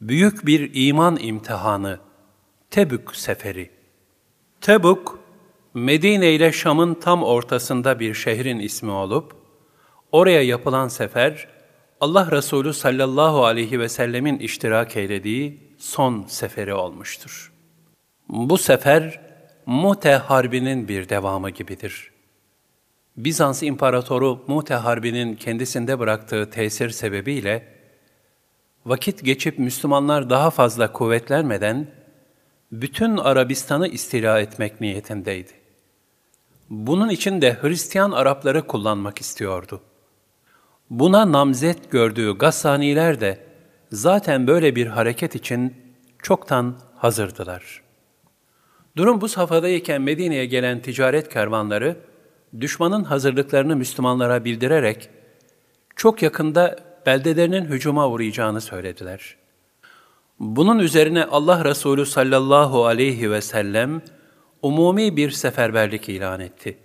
Büyük bir iman imtihanı, Tebük seferi. Tebük, Medine ile Şam'ın tam ortasında bir şehrin ismi olup, oraya yapılan sefer, Allah Resulü sallallahu aleyhi ve sellemin iştirak eylediği son seferi olmuştur. Bu sefer, Mute Harbi'nin bir devamı gibidir. Bizans İmparatoru Mute Harbi'nin kendisinde bıraktığı tesir sebebiyle, vakit geçip Müslümanlar daha fazla kuvvetlenmeden, bütün Arabistan'ı istila etmek niyetindeydi. Bunun için de Hristiyan Arapları kullanmak istiyordu. Buna namzet gördüğü Gassaniler de zaten böyle bir hareket için çoktan hazırdılar. Durum bu safhadayken Medine'ye gelen ticaret kervanları, düşmanın hazırlıklarını Müslümanlara bildirerek, çok yakında beldelerinin hücuma uğrayacağını söylediler. Bunun üzerine Allah Resulü sallallahu aleyhi ve sellem umumi bir seferberlik ilan etti.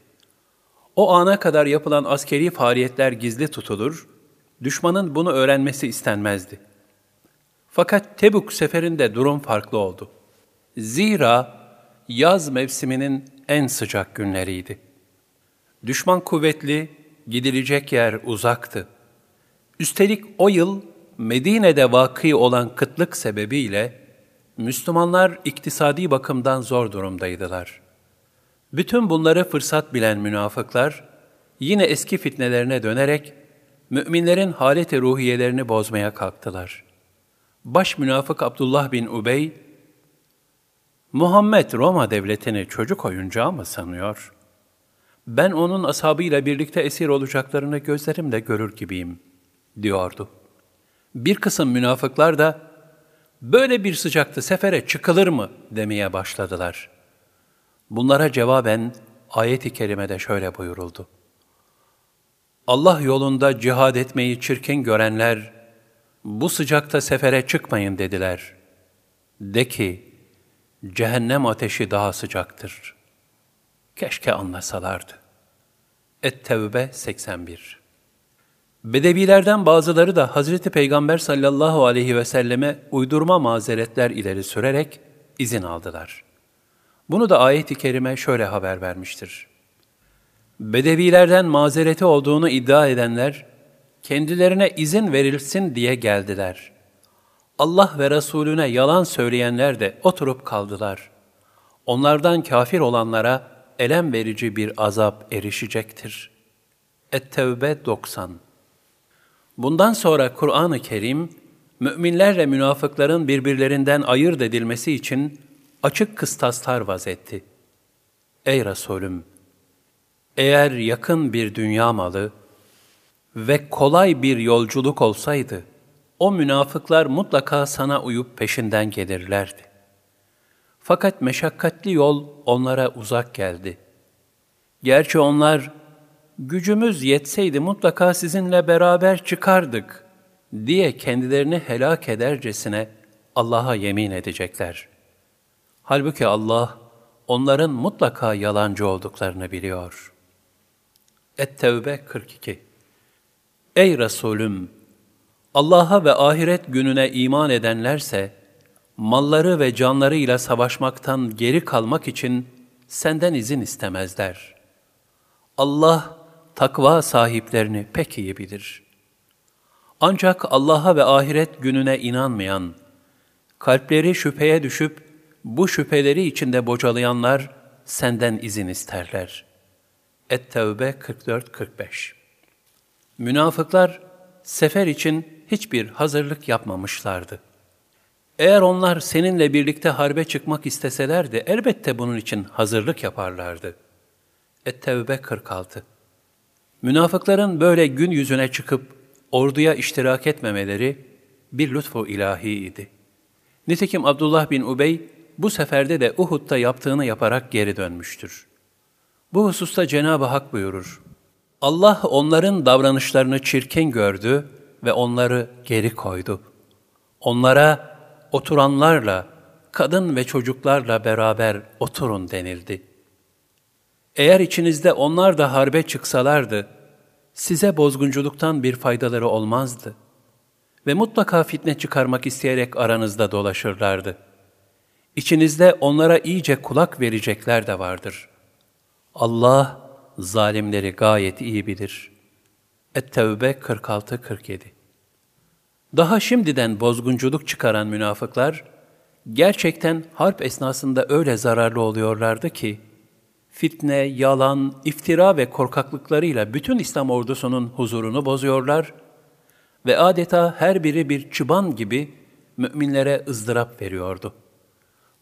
O ana kadar yapılan askeri faaliyetler gizli tutulur, düşmanın bunu öğrenmesi istenmezdi. Fakat Tebuk seferinde durum farklı oldu. Zira yaz mevsiminin en sıcak günleriydi. Düşman kuvvetli, gidilecek yer uzaktı. Üstelik o yıl Medine'de vakı olan kıtlık sebebiyle Müslümanlar iktisadi bakımdan zor durumdaydılar. Bütün bunları fırsat bilen münafıklar yine eski fitnelerine dönerek müminlerin haleti ruhiyelerini bozmaya kalktılar. Baş münafık Abdullah bin Ubey, Muhammed Roma devletini çocuk oyuncağı mı sanıyor? Ben onun ashabıyla birlikte esir olacaklarını gözlerimle görür gibiyim, diyordu. Bir kısım münafıklar da, böyle bir sıcakta sefere çıkılır mı demeye başladılar. Bunlara cevaben ayet-i kerimede şöyle buyuruldu. Allah yolunda cihad etmeyi çirkin görenler, bu sıcakta sefere çıkmayın dediler. De ki, cehennem ateşi daha sıcaktır. Keşke anlasalardı. Et-Tevbe 81 Bedevilerden bazıları da Hazreti Peygamber sallallahu aleyhi ve selleme uydurma mazeretler ileri sürerek izin aldılar. Bunu da ayet-i kerime şöyle haber vermiştir. Bedevilerden mazereti olduğunu iddia edenler, kendilerine izin verilsin diye geldiler. Allah ve Resulüne yalan söyleyenler de oturup kaldılar. Onlardan kafir olanlara elem verici bir azap erişecektir. Et-Tevbe 90 Bundan sonra Kur'an-ı Kerim, müminlerle münafıkların birbirlerinden ayırt edilmesi için açık kıstaslar vazetti. Ey Resulüm! Eğer yakın bir dünya malı ve kolay bir yolculuk olsaydı, o münafıklar mutlaka sana uyup peşinden gelirlerdi. Fakat meşakkatli yol onlara uzak geldi. Gerçi onlar, gücümüz yetseydi mutlaka sizinle beraber çıkardık diye kendilerini helak edercesine Allah'a yemin edecekler. Halbuki Allah onların mutlaka yalancı olduklarını biliyor. Et-Tevbe 42 Ey Resulüm! Allah'a ve ahiret gününe iman edenlerse, malları ve canlarıyla savaşmaktan geri kalmak için senden izin istemezler. Allah, takva sahiplerini pek iyi bilir. Ancak Allah'a ve ahiret gününe inanmayan, kalpleri şüpheye düşüp bu şüpheleri içinde bocalayanlar senden izin isterler. Et-Tevbe 44-45 Münafıklar sefer için hiçbir hazırlık yapmamışlardı. Eğer onlar seninle birlikte harbe çıkmak isteselerdi elbette bunun için hazırlık yaparlardı. Et-Tevbe 46 Münafıkların böyle gün yüzüne çıkıp orduya iştirak etmemeleri bir lütfu idi. Nitekim Abdullah bin Ubey bu seferde de Uhud'da yaptığını yaparak geri dönmüştür. Bu hususta Cenab-ı Hak buyurur. Allah onların davranışlarını çirkin gördü ve onları geri koydu. Onlara oturanlarla, kadın ve çocuklarla beraber oturun denildi.'' Eğer içinizde onlar da harbe çıksalardı, size bozgunculuktan bir faydaları olmazdı. ve mutlaka fitne çıkarmak isteyerek aranızda dolaşırlardı. İçinizde onlara iyice kulak verecekler de vardır. Allah zalimleri gayet iyi bilir. Et-Tevbe 46-47 Daha şimdiden bozgunculuk çıkaran münafıklar, gerçekten harp esnasında öyle zararlı oluyorlardı ki, fitne, yalan, iftira ve korkaklıklarıyla bütün İslam ordusunun huzurunu bozuyorlar ve adeta her biri bir çıban gibi müminlere ızdırap veriyordu.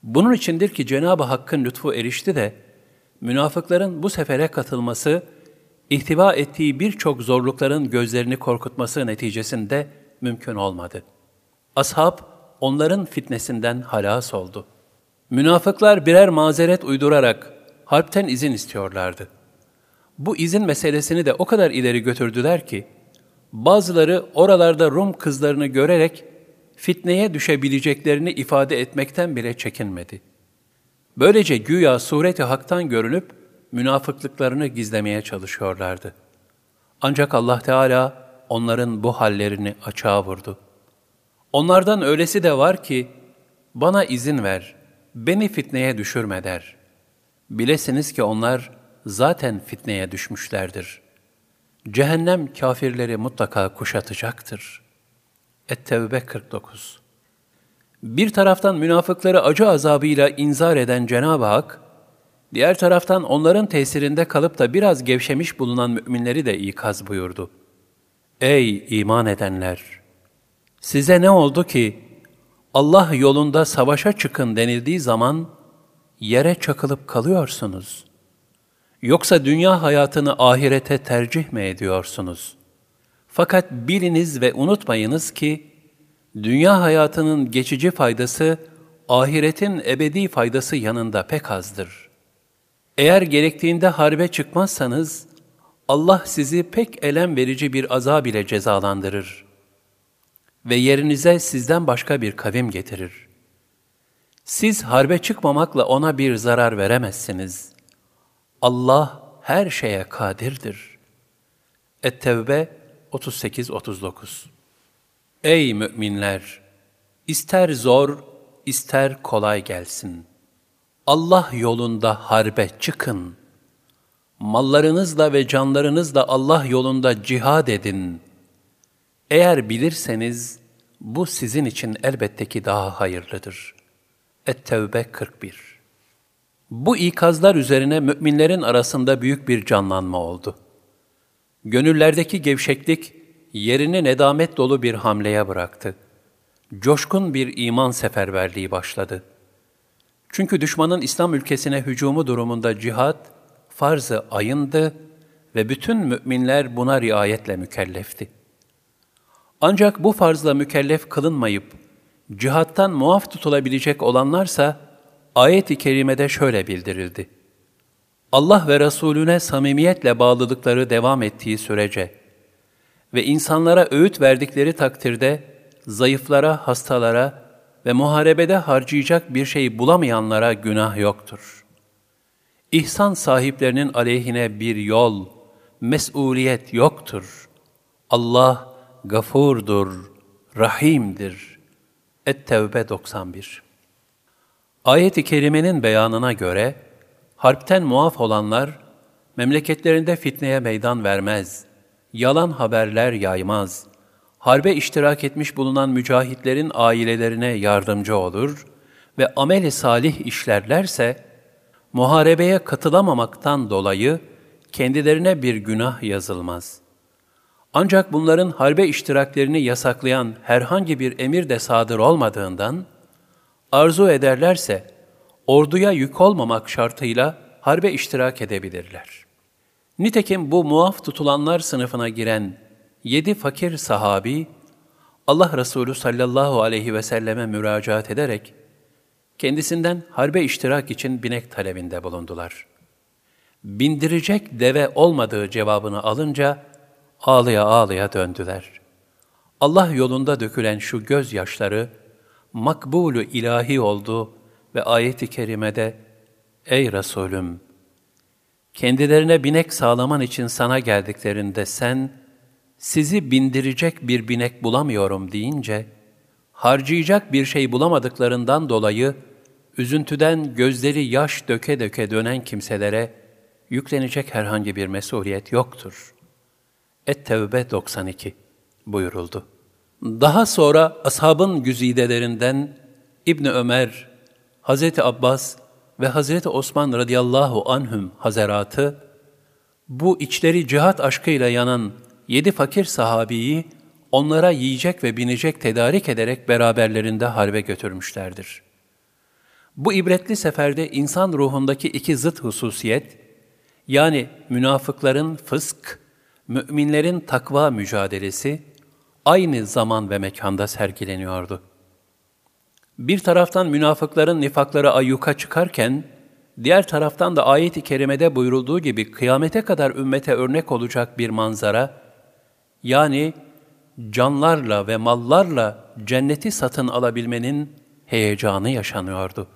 Bunun içindir ki Cenab-ı Hakk'ın lütfu erişti de, münafıkların bu sefere katılması, ihtiva ettiği birçok zorlukların gözlerini korkutması neticesinde mümkün olmadı. Ashab, onların fitnesinden halas oldu. Münafıklar birer mazeret uydurarak harpten izin istiyorlardı. Bu izin meselesini de o kadar ileri götürdüler ki, bazıları oralarda Rum kızlarını görerek fitneye düşebileceklerini ifade etmekten bile çekinmedi. Böylece güya sureti haktan görünüp münafıklıklarını gizlemeye çalışıyorlardı. Ancak Allah Teala onların bu hallerini açığa vurdu. Onlardan öylesi de var ki, bana izin ver, beni fitneye düşürme der. Bilesiniz ki onlar zaten fitneye düşmüşlerdir. Cehennem kafirleri mutlaka kuşatacaktır. Et-Tevbe 49 Bir taraftan münafıkları acı azabıyla inzar eden Cenab-ı Hak, diğer taraftan onların tesirinde kalıp da biraz gevşemiş bulunan müminleri de ikaz buyurdu. Ey iman edenler! Size ne oldu ki Allah yolunda savaşa çıkın denildiği zaman yere çakılıp kalıyorsunuz? Yoksa dünya hayatını ahirete tercih mi ediyorsunuz? Fakat biliniz ve unutmayınız ki, dünya hayatının geçici faydası, ahiretin ebedi faydası yanında pek azdır. Eğer gerektiğinde harbe çıkmazsanız, Allah sizi pek elem verici bir azab ile cezalandırır ve yerinize sizden başka bir kavim getirir. Siz harbe çıkmamakla ona bir zarar veremezsiniz. Allah her şeye kadirdir. Et-Tevbe 38-39 Ey müminler! İster zor, ister kolay gelsin. Allah yolunda harbe çıkın. Mallarınızla ve canlarınızla Allah yolunda cihad edin. Eğer bilirseniz, bu sizin için elbette ki daha hayırlıdır. Et-Tevbe 41 Bu ikazlar üzerine müminlerin arasında büyük bir canlanma oldu. Gönüllerdeki gevşeklik, yerini nedamet dolu bir hamleye bıraktı. Coşkun bir iman seferberliği başladı. Çünkü düşmanın İslam ülkesine hücumu durumunda cihat, farz-ı ayındı ve bütün müminler buna riayetle mükellefti. Ancak bu farzla mükellef kılınmayıp, cihattan muaf tutulabilecek olanlarsa, ayet-i kerimede şöyle bildirildi. Allah ve Resulüne samimiyetle bağlılıkları devam ettiği sürece ve insanlara öğüt verdikleri takdirde zayıflara, hastalara ve muharebede harcayacak bir şey bulamayanlara günah yoktur. İhsan sahiplerinin aleyhine bir yol, mesuliyet yoktur. Allah gafurdur, rahimdir. Et-Tevbe 91 Ayet-i Kerime'nin beyanına göre, harpten muaf olanlar, memleketlerinde fitneye meydan vermez, yalan haberler yaymaz, harbe iştirak etmiş bulunan mücahitlerin ailelerine yardımcı olur ve ameli salih işlerlerse, muharebeye katılamamaktan dolayı kendilerine bir günah yazılmaz. Ancak bunların harbe iştiraklerini yasaklayan herhangi bir emir de sadır olmadığından, arzu ederlerse, orduya yük olmamak şartıyla harbe iştirak edebilirler. Nitekim bu muaf tutulanlar sınıfına giren yedi fakir sahabi, Allah Resulü sallallahu aleyhi ve selleme müracaat ederek, kendisinden harbe iştirak için binek talebinde bulundular. Bindirecek deve olmadığı cevabını alınca, ağlıya ağlıya döndüler. Allah yolunda dökülen şu gözyaşları, makbulu ilahi oldu ve ayet-i kerimede Ey Resulüm! Kendilerine binek sağlaman için sana geldiklerinde sen, sizi bindirecek bir binek bulamıyorum deyince, harcayacak bir şey bulamadıklarından dolayı, üzüntüden gözleri yaş döke döke dönen kimselere yüklenecek herhangi bir mesuliyet yoktur. Et-Tevbe 92 buyuruldu. Daha sonra ashabın güzidelerinden İbni Ömer, Hazreti Abbas ve Hazreti Osman radıyallahu anhüm hazaratı, bu içleri cihat aşkıyla yanan yedi fakir sahabiyi onlara yiyecek ve binecek tedarik ederek beraberlerinde harbe götürmüşlerdir. Bu ibretli seferde insan ruhundaki iki zıt hususiyet, yani münafıkların fısk, müminlerin takva mücadelesi, aynı zaman ve mekanda sergileniyordu. Bir taraftan münafıkların nifakları ayyuka çıkarken, diğer taraftan da ayet-i kerimede buyurulduğu gibi kıyamete kadar ümmete örnek olacak bir manzara, yani canlarla ve mallarla cenneti satın alabilmenin heyecanı yaşanıyordu.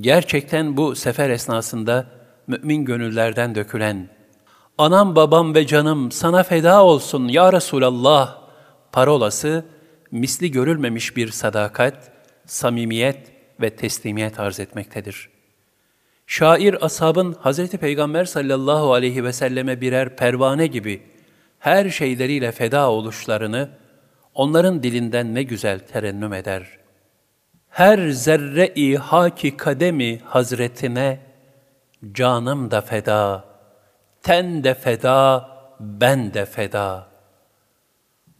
Gerçekten bu sefer esnasında mümin gönüllerden dökülen, anam babam ve canım sana feda olsun ya Resulallah parolası, misli görülmemiş bir sadakat, samimiyet ve teslimiyet arz etmektedir. Şair ashabın Hz. Peygamber sallallahu aleyhi ve selleme birer pervane gibi her şeyleriyle feda oluşlarını onların dilinden ne güzel terennüm eder. Her zerre-i haki kademi hazretine canım da feda, ten de feda, ben de feda.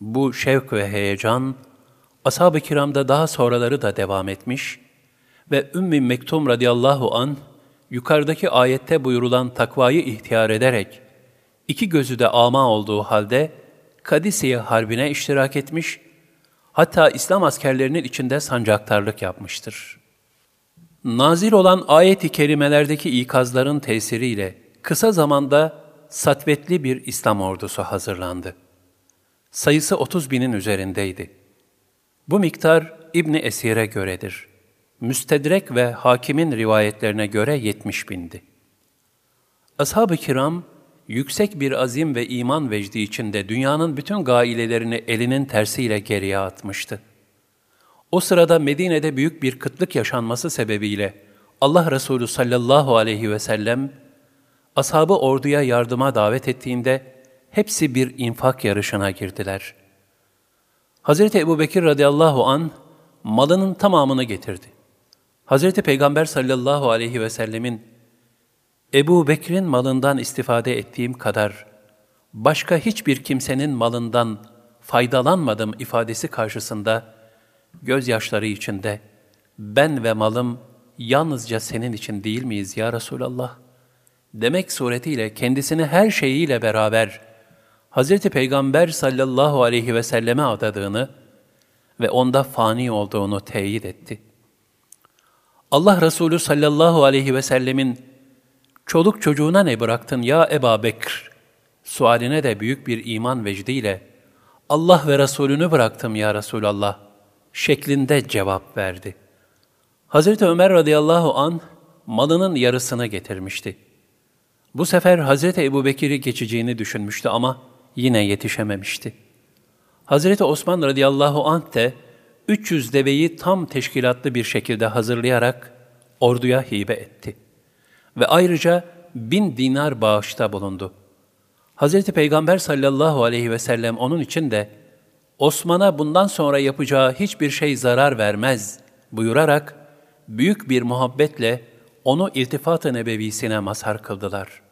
Bu şevk ve heyecan, ashab-ı kiramda daha sonraları da devam etmiş ve Ümmü Mektum radıyallahu an yukarıdaki ayette buyurulan takvayı ihtiyar ederek iki gözü de ama olduğu halde Kadisiye Harbi'ne iştirak etmiş, hatta İslam askerlerinin içinde sancaktarlık yapmıştır. Nazil olan ayet-i kerimelerdeki ikazların tesiriyle kısa zamanda satvetli bir İslam ordusu hazırlandı. Sayısı 30 binin üzerindeydi. Bu miktar İbni Esir'e göredir. Müstedrek ve hakimin rivayetlerine göre 70 bindi. Ashab-ı kiram, yüksek bir azim ve iman vecdi içinde dünyanın bütün gailelerini elinin tersiyle geriye atmıştı. O sırada Medine'de büyük bir kıtlık yaşanması sebebiyle Allah Resulü sallallahu aleyhi ve sellem ashabı orduya yardıma davet ettiğinde hepsi bir infak yarışına girdiler. Hazreti Ebu Bekir radıyallahu an malının tamamını getirdi. Hazreti Peygamber sallallahu aleyhi ve sellemin Ebu Bekir'in malından istifade ettiğim kadar başka hiçbir kimsenin malından faydalanmadım ifadesi karşısında gözyaşları içinde ben ve malım yalnızca senin için değil miyiz ya Resulallah? Demek suretiyle kendisini her şeyiyle beraber Hz. Peygamber sallallahu aleyhi ve selleme adadığını ve onda fani olduğunu teyit etti. Allah Resulü sallallahu aleyhi ve sellemin çoluk çocuğuna ne bıraktın ya Eba Bekr? Sualine de büyük bir iman vecdiyle Allah ve Resulünü bıraktım ya Resulallah şeklinde cevap verdi. Hazreti Ömer radıyallahu an malının yarısını getirmişti. Bu sefer Hazreti Ebu Bekir'i geçeceğini düşünmüştü ama yine yetişememişti. Hazreti Osman radıyallahu anh de 300 deveyi tam teşkilatlı bir şekilde hazırlayarak orduya hibe etti. Ve ayrıca bin dinar bağışta bulundu. Hazreti Peygamber sallallahu aleyhi ve sellem onun için de Osman'a bundan sonra yapacağı hiçbir şey zarar vermez buyurarak büyük bir muhabbetle onu iltifat-ı nebevisine mazhar kıldılar.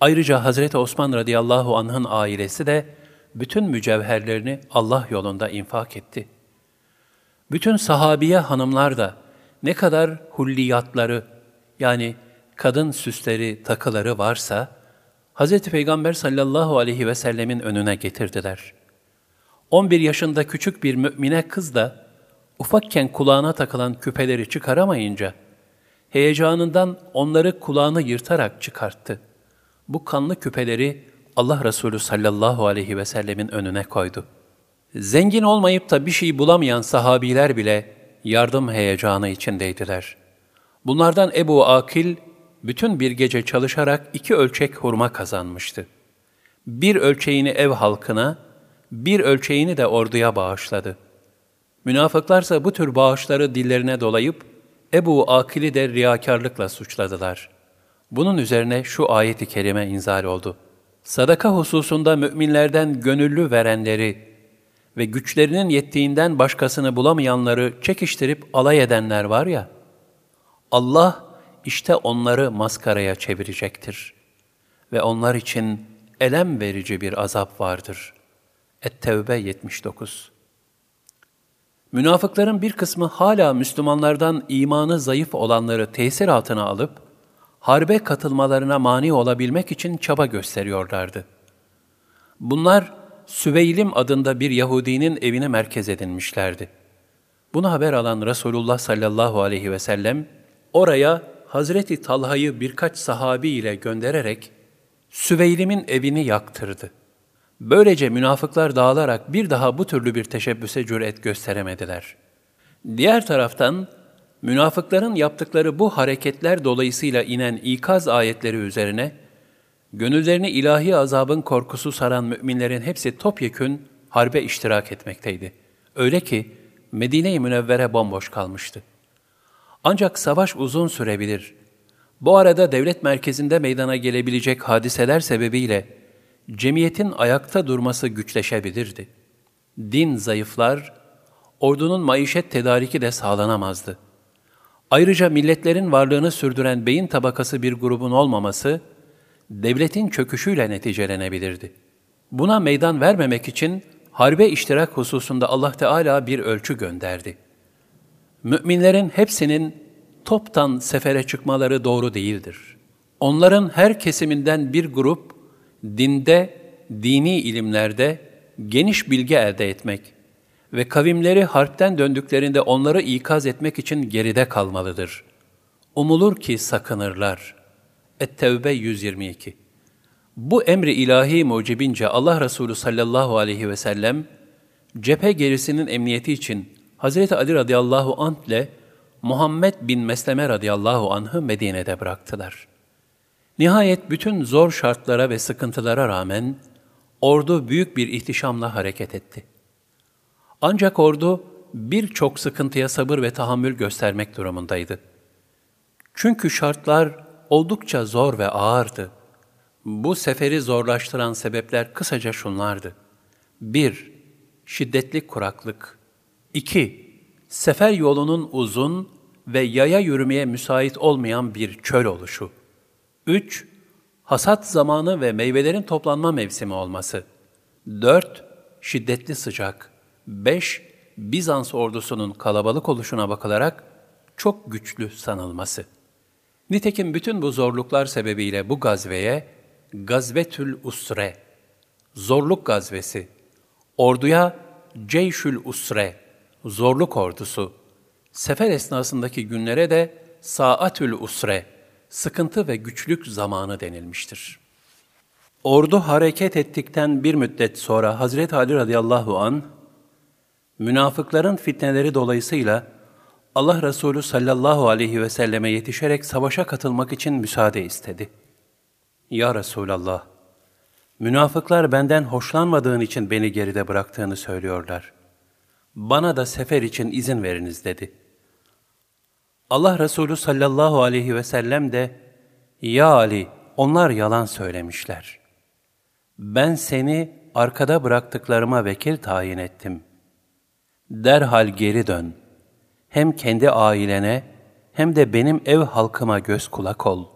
Ayrıca Hazreti Osman radıyallahu anh'ın ailesi de bütün mücevherlerini Allah yolunda infak etti. Bütün sahabiye hanımlar da ne kadar hulliyatları yani kadın süsleri, takıları varsa Hz. Peygamber sallallahu aleyhi ve sellemin önüne getirdiler. 11 yaşında küçük bir mümine kız da ufakken kulağına takılan küpeleri çıkaramayınca heyecanından onları kulağını yırtarak çıkarttı. Bu kanlı küpeleri Allah Resulü sallallahu aleyhi ve sellemin önüne koydu. Zengin olmayıp da bir şey bulamayan sahabiler bile yardım heyecanı içindeydiler. Bunlardan Ebu Akil bütün bir gece çalışarak iki ölçek hurma kazanmıştı. Bir ölçeğini ev halkına, bir ölçeğini de orduya bağışladı. Münafıklarsa bu tür bağışları dillerine dolayıp Ebu Akil'i de riyakarlıkla suçladılar. Bunun üzerine şu ayeti kerime inzal oldu. Sadaka hususunda müminlerden gönüllü verenleri ve güçlerinin yettiğinden başkasını bulamayanları çekiştirip alay edenler var ya, Allah işte onları maskaraya çevirecektir. Ve onlar için elem verici bir azap vardır. Et-Tevbe 79 Münafıkların bir kısmı hala Müslümanlardan imanı zayıf olanları tesir altına alıp, harbe katılmalarına mani olabilmek için çaba gösteriyorlardı. Bunlar, Süveylim adında bir Yahudinin evine merkez edinmişlerdi. Bunu haber alan Resulullah sallallahu aleyhi ve sellem, oraya Hazreti Talha'yı birkaç sahabi ile göndererek Süveylim'in evini yaktırdı. Böylece münafıklar dağılarak bir daha bu türlü bir teşebbüse cüret gösteremediler. Diğer taraftan, münafıkların yaptıkları bu hareketler dolayısıyla inen ikaz ayetleri üzerine, gönüllerini ilahi azabın korkusu saran müminlerin hepsi topyekün harbe iştirak etmekteydi. Öyle ki Medine-i Münevvere bomboş kalmıştı. Ancak savaş uzun sürebilir. Bu arada devlet merkezinde meydana gelebilecek hadiseler sebebiyle cemiyetin ayakta durması güçleşebilirdi. Din zayıflar, ordunun maişet tedariki de sağlanamazdı. Ayrıca milletlerin varlığını sürdüren beyin tabakası bir grubun olmaması, devletin çöküşüyle neticelenebilirdi. Buna meydan vermemek için harbe iştirak hususunda Allah Teala bir ölçü gönderdi. Müminlerin hepsinin toptan sefere çıkmaları doğru değildir. Onların her kesiminden bir grup dinde, dini ilimlerde geniş bilgi elde etmek ve kavimleri harpten döndüklerinde onları ikaz etmek için geride kalmalıdır. Umulur ki sakınırlar. Et-Tevbe 122 Bu emri ilahi mucibince Allah Resulü sallallahu aleyhi ve sellem, cephe gerisinin emniyeti için Hazreti Ali radıyallahu anh ile Muhammed bin Mesleme radıyallahu anh'ı Medine'de bıraktılar.'' Nihayet bütün zor şartlara ve sıkıntılara rağmen ordu büyük bir ihtişamla hareket etti. Ancak ordu birçok sıkıntıya sabır ve tahammül göstermek durumundaydı. Çünkü şartlar oldukça zor ve ağırdı. Bu seferi zorlaştıran sebepler kısaca şunlardı. 1. Şiddetli kuraklık. 2. Sefer yolunun uzun ve yaya yürümeye müsait olmayan bir çöl oluşu. 3. Hasat zamanı ve meyvelerin toplanma mevsimi olması. 4. Şiddetli sıcak. 5. Bizans ordusunun kalabalık oluşuna bakılarak çok güçlü sanılması. Nitekim bütün bu zorluklar sebebiyle bu gazveye Gazvetül Usre, zorluk gazvesi, orduya Ceyşül Usre, zorluk ordusu, sefer esnasındaki günlere de Saatül Usre, sıkıntı ve güçlük zamanı denilmiştir. Ordu hareket ettikten bir müddet sonra Hazreti Ali radıyallahu an münafıkların fitneleri dolayısıyla Allah Resulü sallallahu aleyhi ve selleme yetişerek savaşa katılmak için müsaade istedi. Ya Resulallah, münafıklar benden hoşlanmadığın için beni geride bıraktığını söylüyorlar. Bana da sefer için izin veriniz dedi.'' Allah Resulü sallallahu aleyhi ve sellem de, Ya Ali, onlar yalan söylemişler. Ben seni arkada bıraktıklarıma vekil tayin ettim. Derhal geri dön. Hem kendi ailene hem de benim ev halkıma göz kulak ol.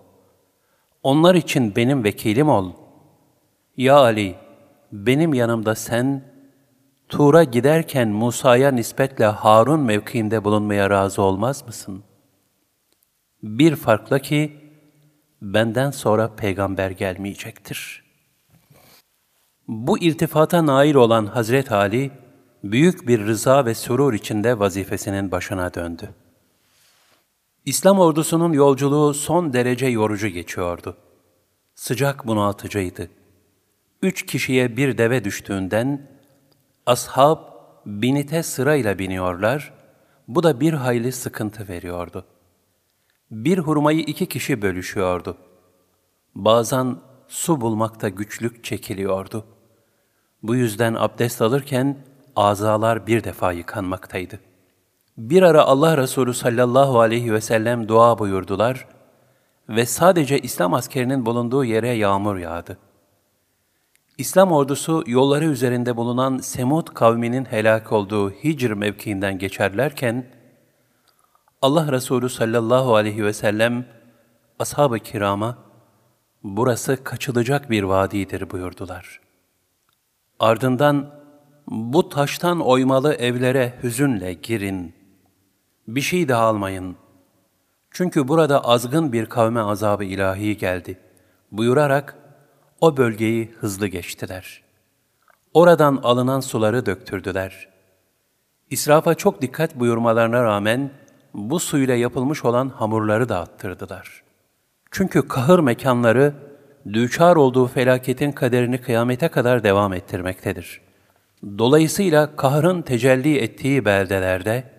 Onlar için benim vekilim ol. Ya Ali, benim yanımda sen, Tur'a giderken Musa'ya nispetle Harun mevkiinde bulunmaya razı olmaz mısın?'' Bir farkla ki benden sonra peygamber gelmeyecektir. Bu iltifata nail olan Hazret Ali, büyük bir rıza ve sürur içinde vazifesinin başına döndü. İslam ordusunun yolculuğu son derece yorucu geçiyordu. Sıcak bunaltıcıydı. Üç kişiye bir deve düştüğünden, ashab binite sırayla biniyorlar, bu da bir hayli sıkıntı veriyordu. Bir hurmayı iki kişi bölüşüyordu. Bazen su bulmakta güçlük çekiliyordu. Bu yüzden abdest alırken azalar bir defa yıkanmaktaydı. Bir ara Allah Resulü sallallahu aleyhi ve sellem dua buyurdular ve sadece İslam askerinin bulunduğu yere yağmur yağdı. İslam ordusu yolları üzerinde bulunan Semud kavminin helak olduğu Hicr mevkiinden geçerlerken, Allah Resulü sallallahu aleyhi ve sellem ashab-ı kirama, burası kaçılacak bir vadidir buyurdular. Ardından, bu taştan oymalı evlere hüzünle girin, bir şey de almayın. Çünkü burada azgın bir kavme azabı ilahi geldi. Buyurarak, o bölgeyi hızlı geçtiler. Oradan alınan suları döktürdüler. İsrafa çok dikkat buyurmalarına rağmen bu suyla yapılmış olan hamurları da attırdılar. Çünkü kahır mekanları düçar olduğu felaketin kaderini kıyamete kadar devam ettirmektedir. Dolayısıyla kahrın tecelli ettiği beldelerde,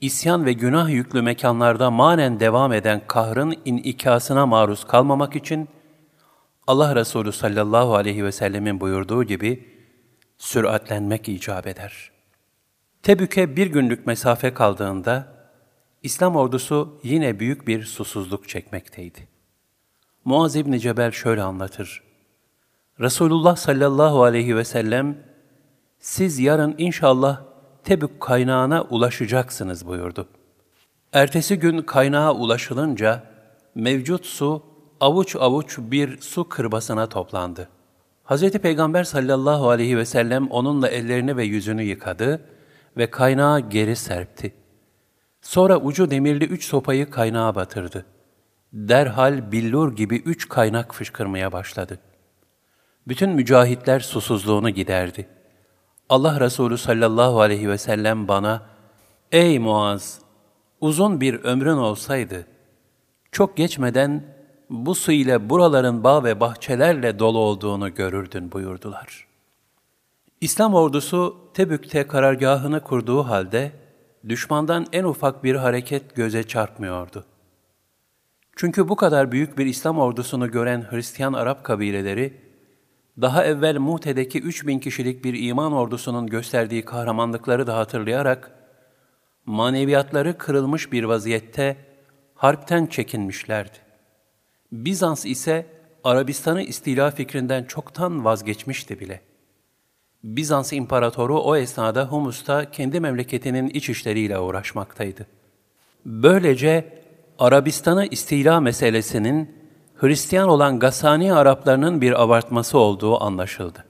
isyan ve günah yüklü mekanlarda manen devam eden kahrın inikasına maruz kalmamak için, Allah Resulü sallallahu aleyhi ve sellemin buyurduğu gibi süratlenmek icap eder. Tebük'e bir günlük mesafe kaldığında İslam ordusu yine büyük bir susuzluk çekmekteydi. Muaz İbni Cebel şöyle anlatır. Resulullah sallallahu aleyhi ve sellem, siz yarın inşallah Tebük kaynağına ulaşacaksınız buyurdu. Ertesi gün kaynağa ulaşılınca mevcut su avuç avuç bir su kırbasına toplandı. Hz. Peygamber sallallahu aleyhi ve sellem onunla ellerini ve yüzünü yıkadı ve kaynağı geri serpti. Sonra ucu demirli üç sopayı kaynağa batırdı. Derhal billur gibi üç kaynak fışkırmaya başladı. Bütün mücahitler susuzluğunu giderdi. Allah Resulü sallallahu aleyhi ve sellem bana, Ey Muaz! Uzun bir ömrün olsaydı, çok geçmeden bu su ile buraların bağ ve bahçelerle dolu olduğunu görürdün buyurdular. İslam ordusu Tebük'te karargahını kurduğu halde, düşmandan en ufak bir hareket göze çarpmıyordu. Çünkü bu kadar büyük bir İslam ordusunu gören Hristiyan Arap kabileleri, daha evvel Mute'deki 3000 kişilik bir iman ordusunun gösterdiği kahramanlıkları da hatırlayarak, maneviyatları kırılmış bir vaziyette harpten çekinmişlerdi. Bizans ise Arabistan'ı istila fikrinden çoktan vazgeçmişti bile. Bizans imparatoru o esnada Humus'ta kendi memleketinin iç işleriyle uğraşmaktaydı. Böylece Arabistan'ı istila meselesinin Hristiyan olan Gassani Araplarının bir abartması olduğu anlaşıldı.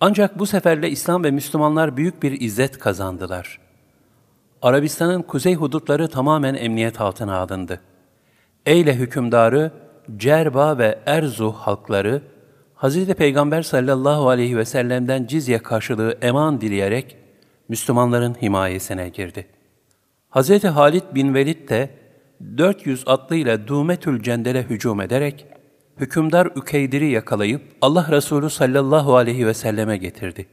Ancak bu seferle İslam ve Müslümanlar büyük bir izzet kazandılar. Arabistan'ın kuzey hudutları tamamen emniyet altına alındı. Eyle hükümdarı, Cerba ve Erzu halkları, Hz. Peygamber sallallahu aleyhi ve sellem'den cizye karşılığı eman dileyerek Müslümanların himayesine girdi. Hz. Halid bin Velid de 400 atlıyla Dumetül Cendel'e hücum ederek hükümdar Ükeydir'i yakalayıp Allah Resulü sallallahu aleyhi ve selleme getirdi.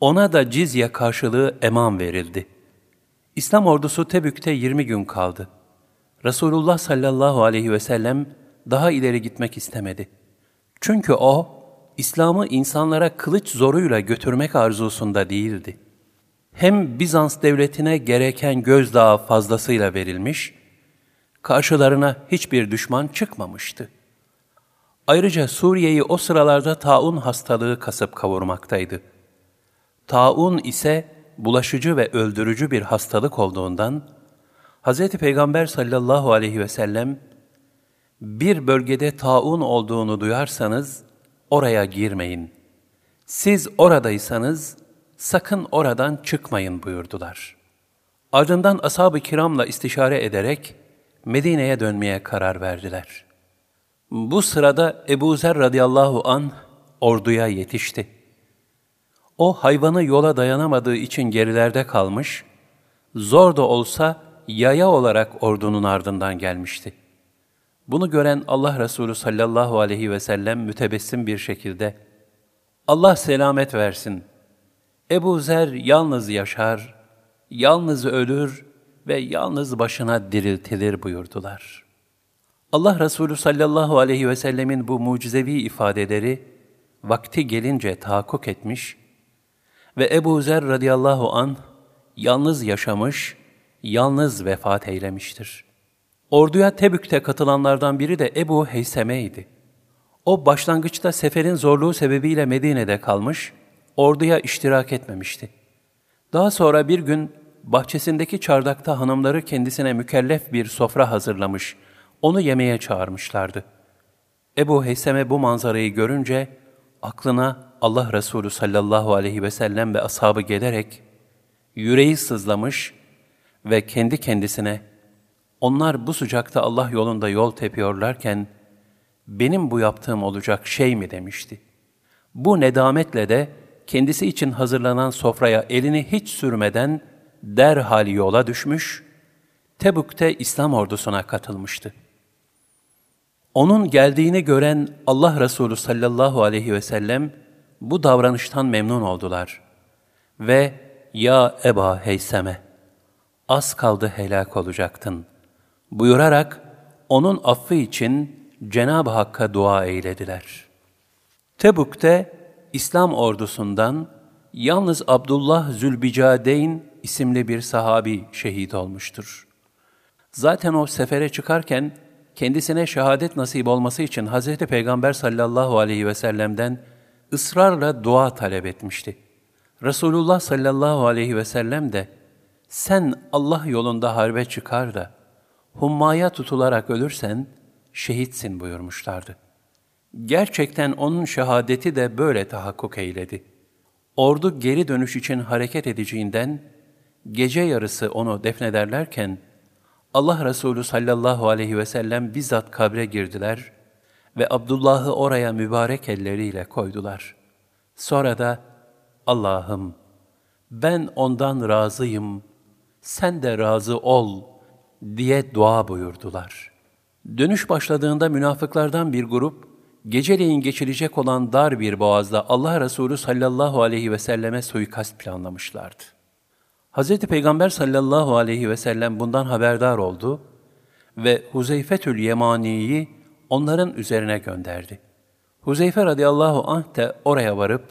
Ona da cizye karşılığı eman verildi. İslam ordusu Tebük'te 20 gün kaldı. Resulullah sallallahu aleyhi ve sellem daha ileri gitmek istemedi. Çünkü o, İslam'ı insanlara kılıç zoruyla götürmek arzusunda değildi. Hem Bizans devletine gereken gözdağı fazlasıyla verilmiş, karşılarına hiçbir düşman çıkmamıştı. Ayrıca Suriye'yi o sıralarda taun hastalığı kasıp kavurmaktaydı. Taun ise bulaşıcı ve öldürücü bir hastalık olduğundan, Hz. Peygamber sallallahu aleyhi ve sellem, bir bölgede taun olduğunu duyarsanız, oraya girmeyin. Siz oradaysanız, sakın oradan çıkmayın buyurdular. Ardından ashab-ı kiramla istişare ederek, Medine'ye dönmeye karar verdiler. Bu sırada Ebu Zer radıyallahu an orduya yetişti. O hayvanı yola dayanamadığı için gerilerde kalmış, zor da olsa yaya olarak ordunun ardından gelmişti. Bunu gören Allah Resulü sallallahu aleyhi ve sellem mütebessim bir şekilde, Allah selamet versin. Ebu Zer yalnız yaşar, yalnız ölür ve yalnız başına diriltilir buyurdular. Allah Resulü sallallahu aleyhi ve sellemin bu mucizevi ifadeleri vakti gelince tahakkuk etmiş ve Ebu Zer radıyallahu an yalnız yaşamış, yalnız vefat eylemiştir. Orduya Tebük'te katılanlardan biri de Ebu Heyseme'ydi. O başlangıçta seferin zorluğu sebebiyle Medine'de kalmış, orduya iştirak etmemişti. Daha sonra bir gün bahçesindeki çardakta hanımları kendisine mükellef bir sofra hazırlamış, onu yemeğe çağırmışlardı. Ebu Heyseme bu manzarayı görünce aklına Allah Resulü sallallahu aleyhi ve sellem ve ashabı gelerek yüreği sızlamış ve kendi kendisine onlar bu sıcakta Allah yolunda yol tepiyorlarken benim bu yaptığım olacak şey mi demişti. Bu nedametle de kendisi için hazırlanan sofraya elini hiç sürmeden derhal yola düşmüş, Tebük'te İslam ordusuna katılmıştı. Onun geldiğini gören Allah Resulü sallallahu aleyhi ve sellem bu davranıştan memnun oldular. Ve ya Eba Heyseme, az kaldı helak olacaktın buyurarak onun affı için Cenab-ı Hakk'a dua eylediler. Tebük'te İslam ordusundan yalnız Abdullah Zülbicadeyn isimli bir sahabi şehit olmuştur. Zaten o sefere çıkarken kendisine şehadet nasip olması için Hz. Peygamber sallallahu aleyhi ve sellem'den ısrarla dua talep etmişti. Resulullah sallallahu aleyhi ve sellem de sen Allah yolunda harbe çıkar da hummaya tutularak ölürsen şehitsin buyurmuşlardı. Gerçekten onun şehadeti de böyle tahakkuk eyledi. Ordu geri dönüş için hareket edeceğinden gece yarısı onu defnederlerken Allah Resulü sallallahu aleyhi ve sellem bizzat kabre girdiler ve Abdullah'ı oraya mübarek elleriyle koydular. Sonra da Allah'ım ben ondan razıyım, sen de razı ol diye dua buyurdular. Dönüş başladığında münafıklardan bir grup, geceleyin geçilecek olan dar bir boğazda Allah Resulü sallallahu aleyhi ve selleme suikast planlamışlardı. Hz. Peygamber sallallahu aleyhi ve sellem bundan haberdar oldu ve Huzeyfetül Yemani'yi onların üzerine gönderdi. Huzeyfe radıyallahu anh de oraya varıp,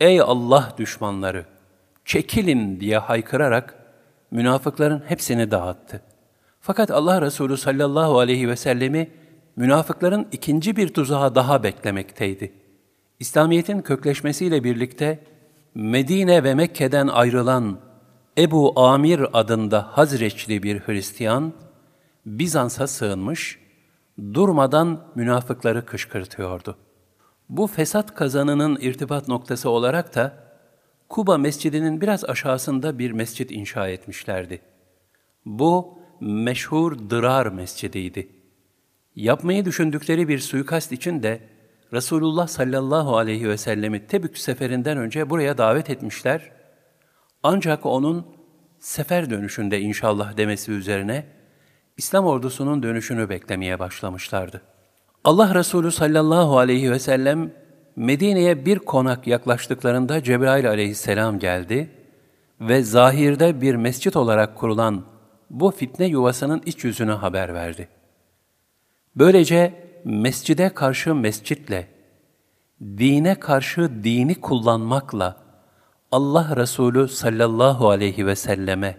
Ey Allah düşmanları! Çekilin diye haykırarak münafıkların hepsini dağıttı. Fakat Allah Resulü sallallahu aleyhi ve sellemi münafıkların ikinci bir tuzağa daha beklemekteydi. İslamiyet'in kökleşmesiyle birlikte Medine ve Mekke'den ayrılan Ebu Amir adında Hazreçli bir Hristiyan, Bizans'a sığınmış, durmadan münafıkları kışkırtıyordu. Bu fesat kazanının irtibat noktası olarak da Kuba Mescidi'nin biraz aşağısında bir mescit inşa etmişlerdi. Bu meşhur Dırar Mescidiydi. Yapmayı düşündükleri bir suikast için de Resulullah sallallahu aleyhi ve sellemi Tebük seferinden önce buraya davet etmişler. Ancak onun sefer dönüşünde inşallah demesi üzerine İslam ordusunun dönüşünü beklemeye başlamışlardı. Allah Resulü sallallahu aleyhi ve sellem Medine'ye bir konak yaklaştıklarında Cebrail aleyhisselam geldi ve zahirde bir mescit olarak kurulan bu fitne yuvasının iç yüzünü haber verdi. Böylece mescide karşı mescitle, dine karşı dini kullanmakla Allah Resulü sallallahu aleyhi ve selleme,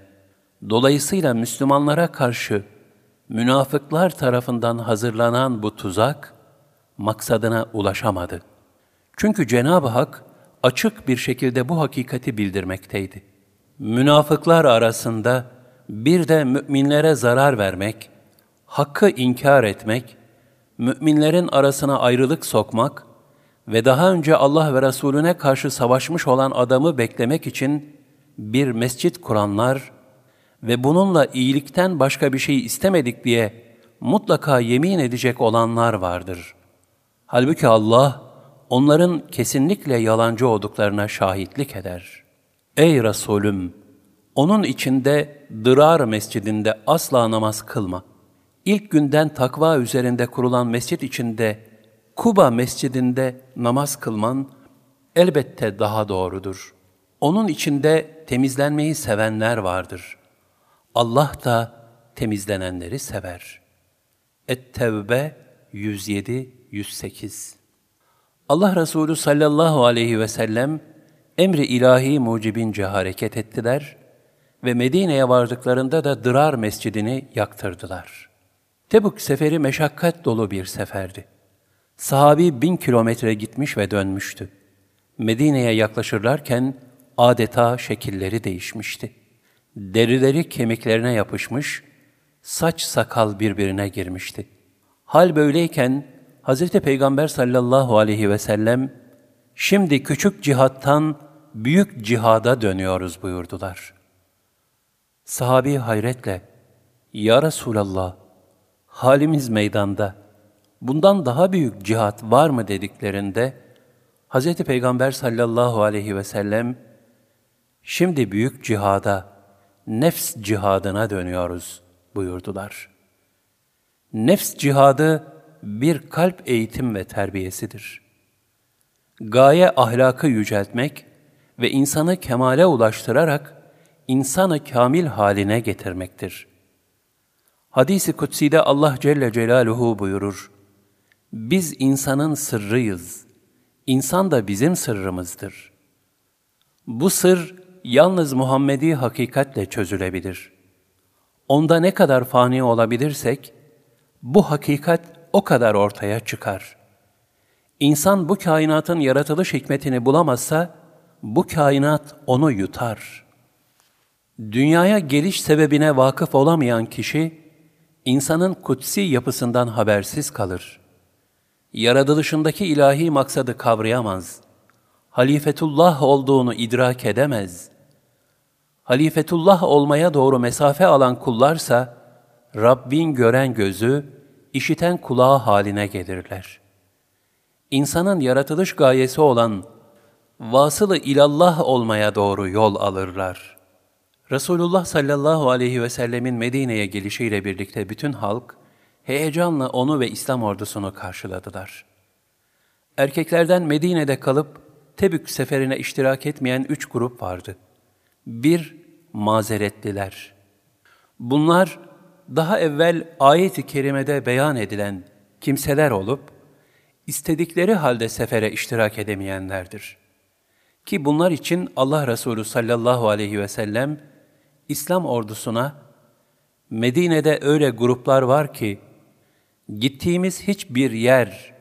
dolayısıyla Müslümanlara karşı münafıklar tarafından hazırlanan bu tuzak, maksadına ulaşamadı. Çünkü Cenab-ı Hak açık bir şekilde bu hakikati bildirmekteydi. Münafıklar arasında bir de müminlere zarar vermek, hakkı inkar etmek, müminlerin arasına ayrılık sokmak ve daha önce Allah ve Resulüne karşı savaşmış olan adamı beklemek için bir mescit kuranlar ve bununla iyilikten başka bir şey istemedik diye mutlaka yemin edecek olanlar vardır. Halbuki Allah onların kesinlikle yalancı olduklarına şahitlik eder. Ey Resulüm! Onun içinde Dırar mescidinde asla namaz kılma. İlk günden takva üzerinde kurulan mescit içinde Kuba mescidinde namaz kılman elbette daha doğrudur. Onun içinde temizlenmeyi sevenler vardır. Allah da temizlenenleri sever. Et-Tevbe 107-108 Allah Resulü sallallahu aleyhi ve sellem emri ilahi mucibince hareket ettiler ve Medine'ye vardıklarında da Dırar mescidini yaktırdılar. Tebuk seferi meşakkat dolu bir seferdi. Sahabi bin kilometre gitmiş ve dönmüştü. Medine'ye yaklaşırlarken adeta şekilleri değişmişti. Derileri kemiklerine yapışmış, saç sakal birbirine girmişti. Hal böyleyken Hz. Peygamber sallallahu aleyhi ve sellem, şimdi küçük cihattan büyük cihada dönüyoruz buyurdular. Sahabi hayretle, Ya Resulallah, halimiz meydanda, bundan daha büyük cihat var mı dediklerinde, Hz. Peygamber sallallahu aleyhi ve sellem, şimdi büyük cihada, nefs cihadına dönüyoruz buyurdular. Nefs cihadı bir kalp eğitim ve terbiyesidir. Gaye ahlakı yüceltmek ve insanı kemale ulaştırarak insanı kamil haline getirmektir. Hadis-i Kutsi'de Allah Celle Celaluhu buyurur, Biz insanın sırrıyız, insan da bizim sırrımızdır. Bu sır yalnız Muhammedi hakikatle çözülebilir. Onda ne kadar fani olabilirsek, bu hakikat o kadar ortaya çıkar. İnsan bu kainatın yaratılış hikmetini bulamazsa, bu kainat onu yutar. Dünyaya geliş sebebine vakıf olamayan kişi, insanın kutsi yapısından habersiz kalır. Yaratılışındaki ilahi maksadı kavrayamaz. Halifetullah olduğunu idrak edemez. Halifetullah olmaya doğru mesafe alan kullarsa, Rabbin gören gözü, işiten kulağı haline gelirler. İnsanın yaratılış gayesi olan vasılı ilallah olmaya doğru yol alırlar. Resulullah sallallahu aleyhi ve sellemin Medine'ye gelişiyle birlikte bütün halk, heyecanla onu ve İslam ordusunu karşıladılar. Erkeklerden Medine'de kalıp Tebük seferine iştirak etmeyen üç grup vardı. Bir, mazeretliler. Bunlar, daha evvel ayet-i kerimede beyan edilen kimseler olup, istedikleri halde sefere iştirak edemeyenlerdir. Ki bunlar için Allah Resulü sallallahu aleyhi ve sellem, İslam ordusuna, Medine'de öyle gruplar var ki, gittiğimiz hiçbir yer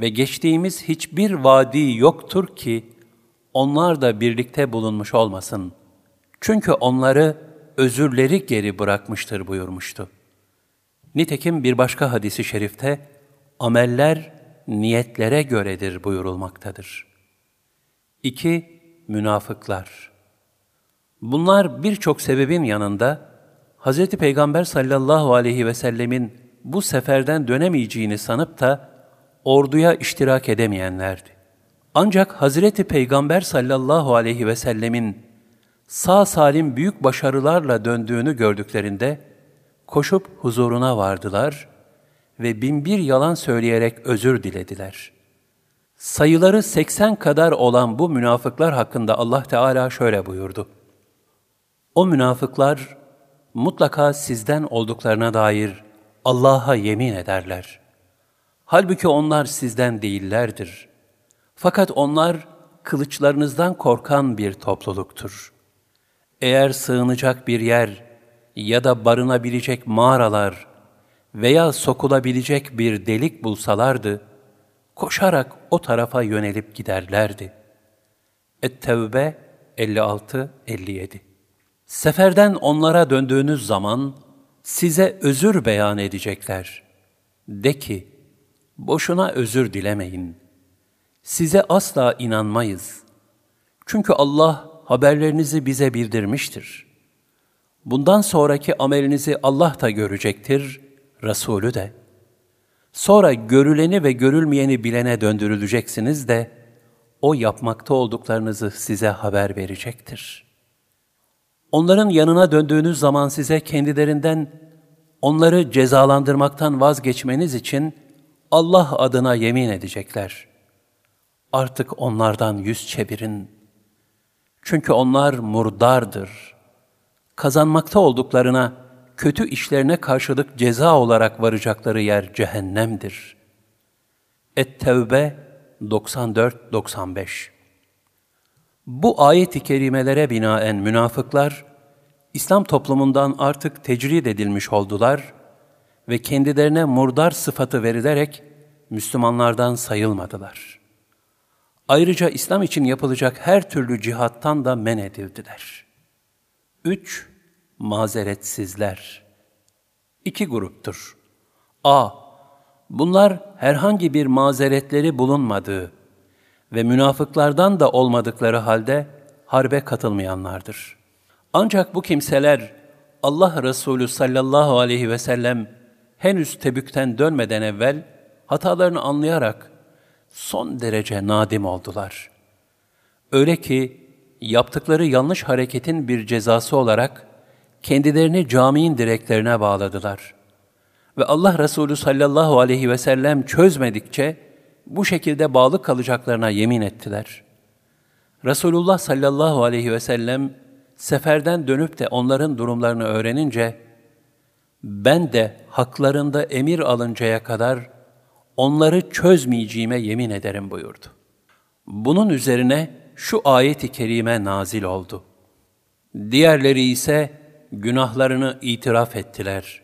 ve geçtiğimiz hiçbir vadi yoktur ki, onlar da birlikte bulunmuş olmasın. Çünkü onları özürleri geri bırakmıştır buyurmuştu. Nitekim bir başka hadisi şerifte, ameller niyetlere göredir buyurulmaktadır. 2. Münafıklar Bunlar birçok sebebin yanında, Hz. Peygamber sallallahu aleyhi ve sellemin bu seferden dönemeyeceğini sanıp da orduya iştirak edemeyenlerdi. Ancak Hazreti Peygamber sallallahu aleyhi ve sellemin sağ salim büyük başarılarla döndüğünü gördüklerinde koşup huzuruna vardılar ve binbir yalan söyleyerek özür dilediler. Sayıları 80 kadar olan bu münafıklar hakkında Allah Teala şöyle buyurdu. O münafıklar mutlaka sizden olduklarına dair Allah'a yemin ederler. Halbuki onlar sizden değillerdir. Fakat onlar kılıçlarınızdan korkan bir topluluktur. Eğer sığınacak bir yer ya da barınabilecek mağaralar veya sokulabilecek bir delik bulsalardı, koşarak o tarafa yönelip giderlerdi. Et-Tevbe 56-57 Seferden onlara döndüğünüz zaman size özür beyan edecekler. De ki, boşuna özür dilemeyin. Size asla inanmayız. Çünkü Allah haberlerinizi bize bildirmiştir. Bundan sonraki amelinizi Allah da görecektir, Resulü de. Sonra görüleni ve görülmeyeni bilene döndürüleceksiniz de, o yapmakta olduklarınızı size haber verecektir. Onların yanına döndüğünüz zaman size kendilerinden onları cezalandırmaktan vazgeçmeniz için Allah adına yemin edecekler. Artık onlardan yüz çevirin. Çünkü onlar murdardır. Kazanmakta olduklarına kötü işlerine karşılık ceza olarak varacakları yer cehennemdir. Et-Tevbe 94-95 Bu ayet-i kerimelere binaen münafıklar, İslam toplumundan artık tecrid edilmiş oldular ve kendilerine murdar sıfatı verilerek Müslümanlardan sayılmadılar. Ayrıca İslam için yapılacak her türlü cihattan da men edildiler. 3. Mazeretsizler İki gruptur. A. Bunlar herhangi bir mazeretleri bulunmadığı ve münafıklardan da olmadıkları halde harbe katılmayanlardır. Ancak bu kimseler Allah Resulü sallallahu aleyhi ve sellem henüz Tebük'ten dönmeden evvel hatalarını anlayarak son derece nadim oldular. Öyle ki yaptıkları yanlış hareketin bir cezası olarak kendilerini caminin direklerine bağladılar. Ve Allah Resulü sallallahu aleyhi ve sellem çözmedikçe bu şekilde bağlı kalacaklarına yemin ettiler. Resulullah sallallahu aleyhi ve sellem seferden dönüp de onların durumlarını öğrenince, ben de haklarında emir alıncaya kadar onları çözmeyeceğime yemin ederim buyurdu. Bunun üzerine şu ayet-i kerime nazil oldu. Diğerleri ise günahlarını itiraf ettiler.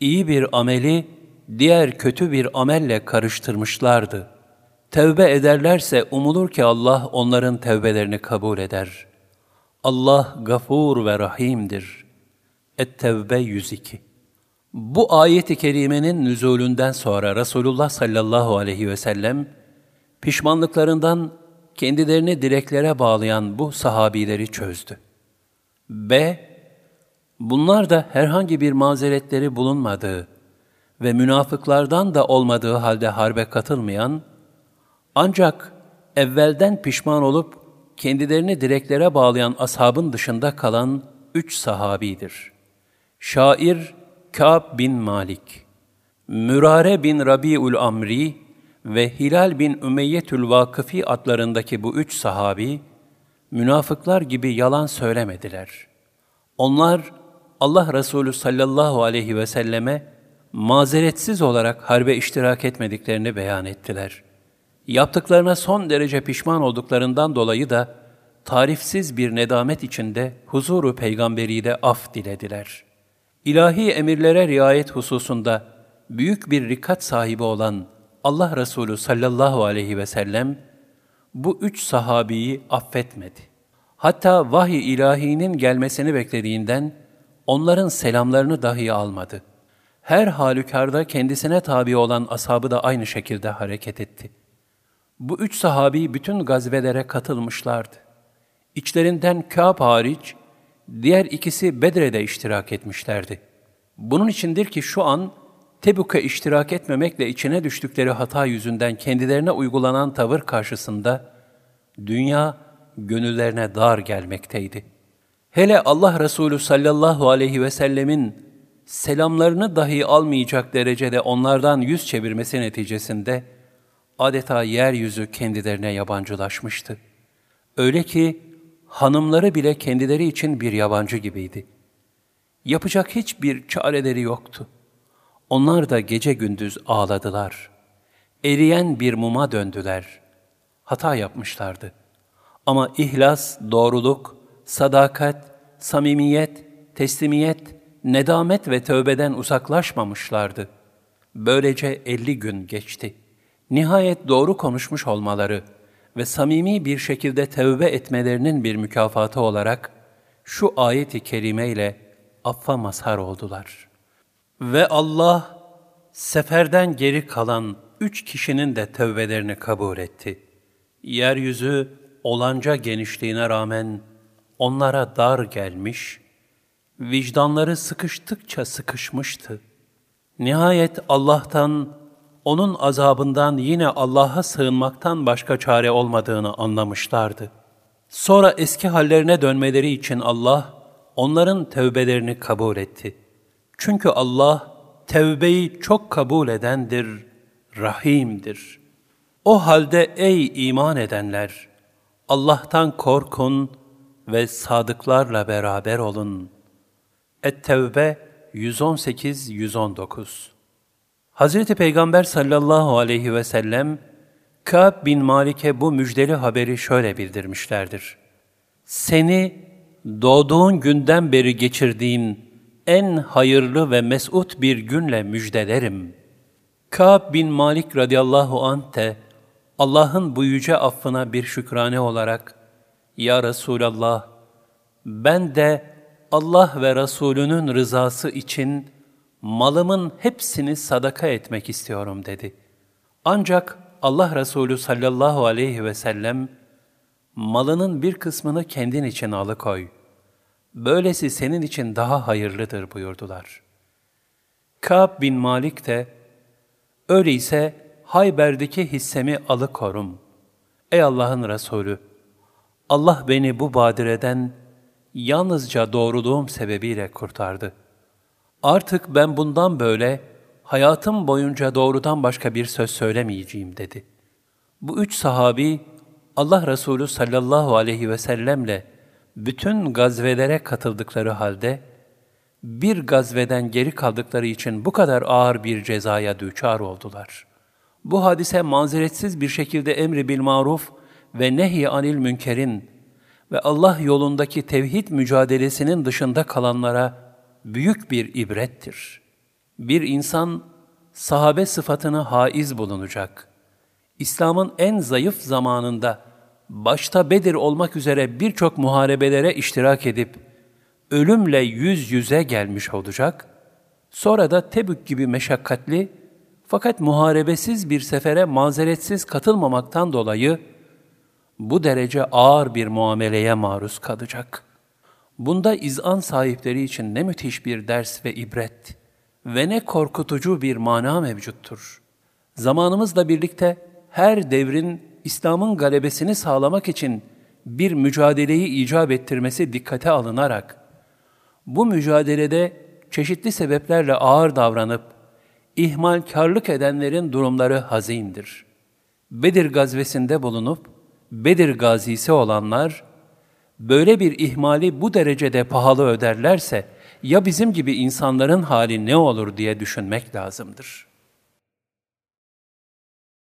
İyi bir ameli diğer kötü bir amelle karıştırmışlardı. Tevbe ederlerse umulur ki Allah onların tevbelerini kabul eder. Allah gafur ve rahimdir. Et-Tevbe 102 Bu ayet-i kerimenin nüzulünden sonra Resulullah sallallahu aleyhi ve sellem, pişmanlıklarından kendilerini direklere bağlayan bu sahabileri çözdü. B. Bunlar da herhangi bir mazeretleri bulunmadığı ve münafıklardan da olmadığı halde harbe katılmayan, ancak evvelden pişman olup kendilerini direklere bağlayan ashabın dışında kalan üç sahabidir. Şair Kâb bin Malik, Mürare bin Rabi'ül Amri ve Hilal bin Ümeyyetül Vakıfi adlarındaki bu üç sahabi, münafıklar gibi yalan söylemediler. Onlar, Allah Resulü sallallahu aleyhi ve selleme mazeretsiz olarak harbe iştirak etmediklerini beyan ettiler. Yaptıklarına son derece pişman olduklarından dolayı da tarifsiz bir nedamet içinde huzuru peygamberi de af dilediler. İlahi emirlere riayet hususunda büyük bir rikat sahibi olan Allah Resulü sallallahu aleyhi ve sellem bu üç sahabiyi affetmedi. Hatta vahiy ilahinin gelmesini beklediğinden onların selamlarını dahi almadı. Her halükarda kendisine tabi olan ashabı da aynı şekilde hareket etti. Bu üç sahabi bütün gazvelere katılmışlardı. İçlerinden Kâb hariç, diğer ikisi Bedre'de iştirak etmişlerdi. Bunun içindir ki şu an Tebuk'a iştirak etmemekle içine düştükleri hata yüzünden kendilerine uygulanan tavır karşısında dünya gönüllerine dar gelmekteydi. Hele Allah Resulü sallallahu aleyhi ve sellemin selamlarını dahi almayacak derecede onlardan yüz çevirmesi neticesinde adeta yeryüzü kendilerine yabancılaşmıştı. Öyle ki hanımları bile kendileri için bir yabancı gibiydi. Yapacak hiçbir çareleri yoktu. Onlar da gece gündüz ağladılar. Eriyen bir muma döndüler. Hata yapmışlardı. Ama ihlas, doğruluk, sadakat, samimiyet, teslimiyet, nedamet ve tövbeden uzaklaşmamışlardı. Böylece elli gün geçti. Nihayet doğru konuşmuş olmaları ve samimi bir şekilde tövbe etmelerinin bir mükafatı olarak şu ayeti kerime ile affa mazhar oldular. Ve Allah seferden geri kalan üç kişinin de tövbelerini kabul etti. Yeryüzü olanca genişliğine rağmen onlara dar gelmiş, vicdanları sıkıştıkça sıkışmıştı. Nihayet Allah'tan, onun azabından yine Allah'a sığınmaktan başka çare olmadığını anlamışlardı. Sonra eski hallerine dönmeleri için Allah, onların tevbelerini kabul etti. Çünkü Allah, tevbeyi çok kabul edendir, rahimdir. O halde ey iman edenler, Allah'tan korkun ve sadıklarla beraber olun.'' Et-Tevbe 118-119 Hazreti Peygamber sallallahu aleyhi ve sellem, Kâb bin Malik'e bu müjdeli haberi şöyle bildirmişlerdir. Seni doğduğun günden beri geçirdiğin en hayırlı ve mesut bir günle müjdelerim. Kâb bin Malik radıyallahu anh de Allah'ın bu yüce affına bir şükrane olarak, Ya Resulallah, ben de Allah ve Resulünün rızası için malımın hepsini sadaka etmek istiyorum dedi. Ancak Allah Resulü sallallahu aleyhi ve sellem, malının bir kısmını kendin için alıkoy. Böylesi senin için daha hayırlıdır buyurdular. Kâb bin Malik de, öyleyse Hayber'deki hissemi alıkorum. Ey Allah'ın Resulü! Allah beni bu badireden yalnızca doğruluğum sebebiyle kurtardı. Artık ben bundan böyle hayatım boyunca doğrudan başka bir söz söylemeyeceğim dedi. Bu üç sahabi Allah Resulü sallallahu aleyhi ve sellemle bütün gazvelere katıldıkları halde bir gazveden geri kaldıkları için bu kadar ağır bir cezaya düçar oldular. Bu hadise mazeretsiz bir şekilde emri bil maruf ve nehy anil münkerin ve Allah yolundaki tevhid mücadelesinin dışında kalanlara büyük bir ibrettir. Bir insan sahabe sıfatını haiz bulunacak. İslam'ın en zayıf zamanında başta Bedir olmak üzere birçok muharebelere iştirak edip ölümle yüz yüze gelmiş olacak. Sonra da Tebük gibi meşakkatli fakat muharebesiz bir sefere mazeretsiz katılmamaktan dolayı bu derece ağır bir muameleye maruz kalacak. Bunda izan sahipleri için ne müthiş bir ders ve ibret ve ne korkutucu bir mana mevcuttur. Zamanımızla birlikte her devrin İslam'ın galebesini sağlamak için bir mücadeleyi icap ettirmesi dikkate alınarak, bu mücadelede çeşitli sebeplerle ağır davranıp, ihmalkarlık edenlerin durumları hazindir. Bedir gazvesinde bulunup, Bedir gazisi olanlar, böyle bir ihmali bu derecede pahalı öderlerse, ya bizim gibi insanların hali ne olur diye düşünmek lazımdır.''